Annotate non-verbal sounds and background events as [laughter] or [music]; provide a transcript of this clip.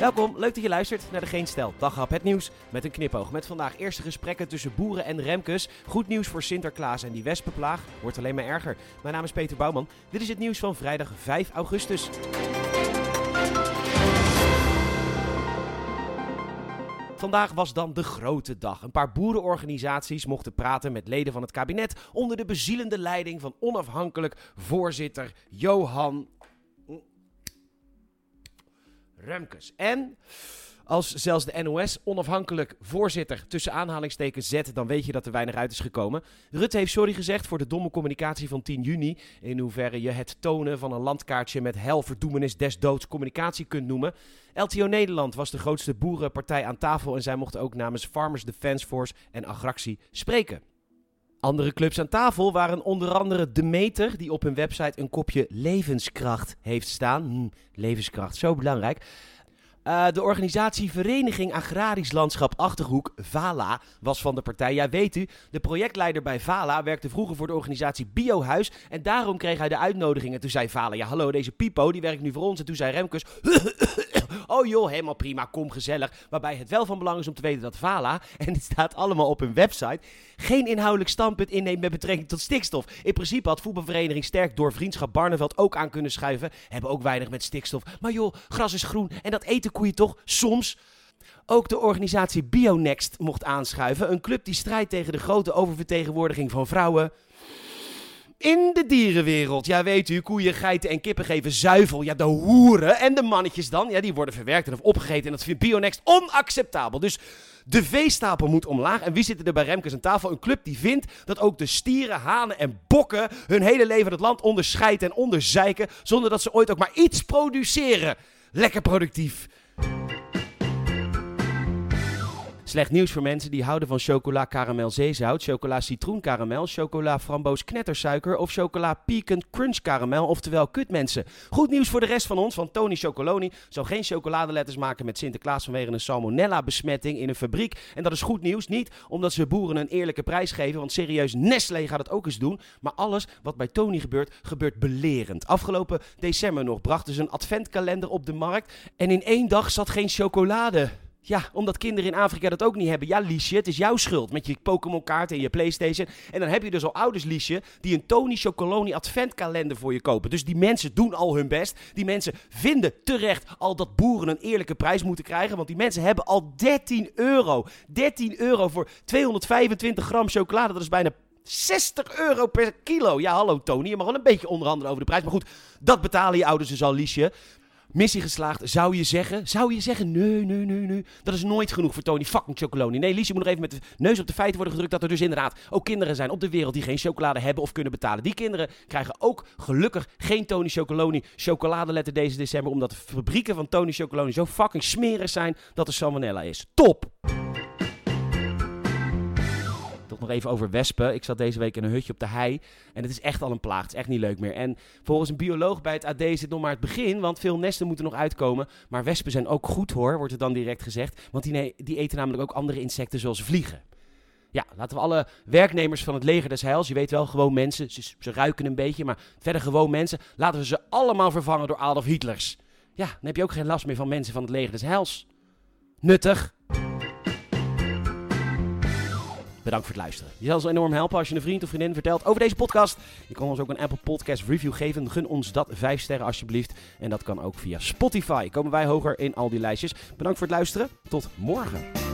Welkom, leuk dat je luistert naar de Geen Stel Daghap het nieuws met een knipoog. Met vandaag eerste gesprekken tussen boeren en remkes. Goed nieuws voor Sinterklaas en die wespenplaag wordt alleen maar erger. Mijn naam is Peter Bouwman. Dit is het nieuws van vrijdag 5 augustus. Vandaag was dan de grote dag. Een paar boerenorganisaties mochten praten met leden van het kabinet onder de bezielende leiding van onafhankelijk voorzitter Johan Remkes. En als zelfs de NOS onafhankelijk voorzitter tussen aanhalingstekens zet, dan weet je dat er weinig uit is gekomen. Rutte heeft sorry gezegd voor de domme communicatie van 10 juni. In hoeverre je het tonen van een landkaartje met hel, verdoemenis, des doods communicatie kunt noemen. LTO Nederland was de grootste boerenpartij aan tafel en zij mochten ook namens Farmers Defence Force en Agractie spreken. Andere clubs aan tafel waren onder andere Demeter, die op hun website een kopje levenskracht heeft staan. Hm, levenskracht, zo belangrijk. Uh, de organisatie Vereniging Agrarisch Landschap Achterhoek, VALA, was van de partij. Ja, weet u, de projectleider bij VALA werkte vroeger voor de organisatie Biohuis. En daarom kreeg hij de uitnodiging. En toen zei VALA, ja hallo, deze Pipo, die werkt nu voor ons. En toen zei Remkes, [laughs] oh joh, helemaal prima, kom gezellig. Waarbij het wel van belang is om te weten dat VALA, [laughs] en het staat allemaal op hun website, geen inhoudelijk standpunt inneemt met betrekking tot stikstof. In principe had voetbalvereniging Sterk door Vriendschap Barneveld ook aan kunnen schuiven. Hebben ook weinig met stikstof. Maar joh, gras is groen en dat eten koeien toch soms? Ook de organisatie Bionext mocht aanschuiven. Een club die strijdt tegen de grote oververtegenwoordiging van vrouwen. Dierenwereld, ja weet u, koeien, geiten en kippen geven zuivel. Ja, de hoeren en de mannetjes dan, ja, die worden verwerkt en of opgegeten. En dat vindt Bionext onacceptabel. Dus de veestapel moet omlaag. En wie zit er bij Remkes aan tafel? Een club die vindt dat ook de stieren, hanen en bokken hun hele leven het land onderscheiden en onderzeiken. Zonder dat ze ooit ook maar iets produceren. Lekker productief. Slecht nieuws voor mensen die houden van chocola karamel zeezout, chocola citroen karamel, chocola framboos knettersuiker of chocola pecan crunch karamel, oftewel kutmensen. Goed nieuws voor de rest van ons, van Tony Chocoloni zou geen chocoladeletters maken met Sinterklaas vanwege een salmonella besmetting in een fabriek. En dat is goed nieuws, niet omdat ze boeren een eerlijke prijs geven, want serieus Nestlé gaat het ook eens doen, maar alles wat bij Tony gebeurt, gebeurt belerend. Afgelopen december nog brachten ze een adventkalender op de markt en in één dag zat geen chocolade. Ja, omdat kinderen in Afrika dat ook niet hebben. Ja, Liesje, het is jouw schuld met je Pokémon kaart en je Playstation. En dan heb je dus al ouders, Liesje, die een Tony Chocoloni adventkalender voor je kopen. Dus die mensen doen al hun best. Die mensen vinden terecht al dat boeren een eerlijke prijs moeten krijgen. Want die mensen hebben al 13 euro. 13 euro voor 225 gram chocolade. Dat is bijna 60 euro per kilo. Ja, hallo Tony, je mag wel een beetje onderhandelen over de prijs. Maar goed, dat betalen je ouders dus al, Liesje. Missie geslaagd, zou je zeggen? Zou je zeggen, nee, nee, nee, nee. Dat is nooit genoeg voor Tony fucking Chocoloni. Nee, Liesje moet nog even met de neus op de feiten worden gedrukt... dat er dus inderdaad ook kinderen zijn op de wereld... die geen chocolade hebben of kunnen betalen. Die kinderen krijgen ook gelukkig geen Tony Chocoloni chocoladeletter deze december... omdat de fabrieken van Tony Chocoloni zo fucking smerig zijn... dat er salmonella is. Top! Even over wespen. Ik zat deze week in een hutje op de hei. En het is echt al een plaag. Het is echt niet leuk meer. En volgens een bioloog bij het AD het nog maar het begin. Want veel nesten moeten nog uitkomen. Maar wespen zijn ook goed hoor, wordt er dan direct gezegd. Want die, die eten namelijk ook andere insecten zoals vliegen. Ja, laten we alle werknemers van het leger des heils, je weet wel, gewoon mensen, ze, ze ruiken een beetje, maar verder gewoon mensen, laten we ze allemaal vervangen door Adolf Hitlers. Ja, dan heb je ook geen last meer van mensen van het leger des heils. Nuttig. Bedankt voor het luisteren. Je zal ons enorm helpen als je een vriend of vriendin vertelt over deze podcast. Je kan ons ook een Apple Podcast review geven. Gun ons dat 5 sterren alsjeblieft. En dat kan ook via Spotify. Komen wij hoger in al die lijstjes. Bedankt voor het luisteren. Tot morgen.